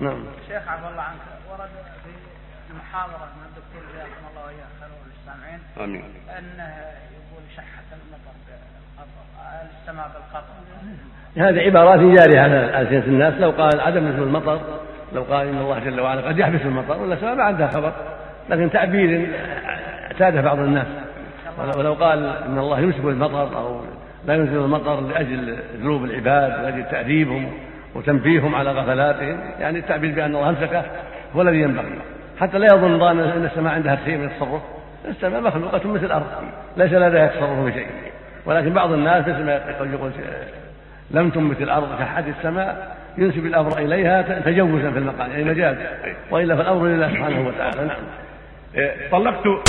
نعم. شيخ عفى الله عنك ورد في المحاضرة من الدكتور جزاكم الله وإياه خير للسامعين آمين. أنه يقول شحة المطر السماء بالقطر. هذه عبارات جارية على ألسنة الناس لو قال عدم نزول المطر لو قال إن الله جل وعلا قد يحبس المطر ولا سواء ما عندها خبر لكن تعبير اعتاده بعض الناس. ولو قال إن الله يمسك المطر أو لا ينزل المطر لأجل ذنوب العباد لأجل تأديبهم وتنبيههم على غفلاتهم يعني التعبير بأن الله أمسكه هو الذي ينبغي. حتى لا يظن ظان أن السماء عندها شيء من التصرف. السماء مخلوقة مثل الأرض. ليس لديها تصرف في شيء. ولكن بعض الناس مثل ما يقول لم تنبت الأرض كحد السماء ينسب الأمر إليها تجوزا في المقام يعني مجاز وإلا فالأمر لله سبحانه وتعالى. نعم. طلقت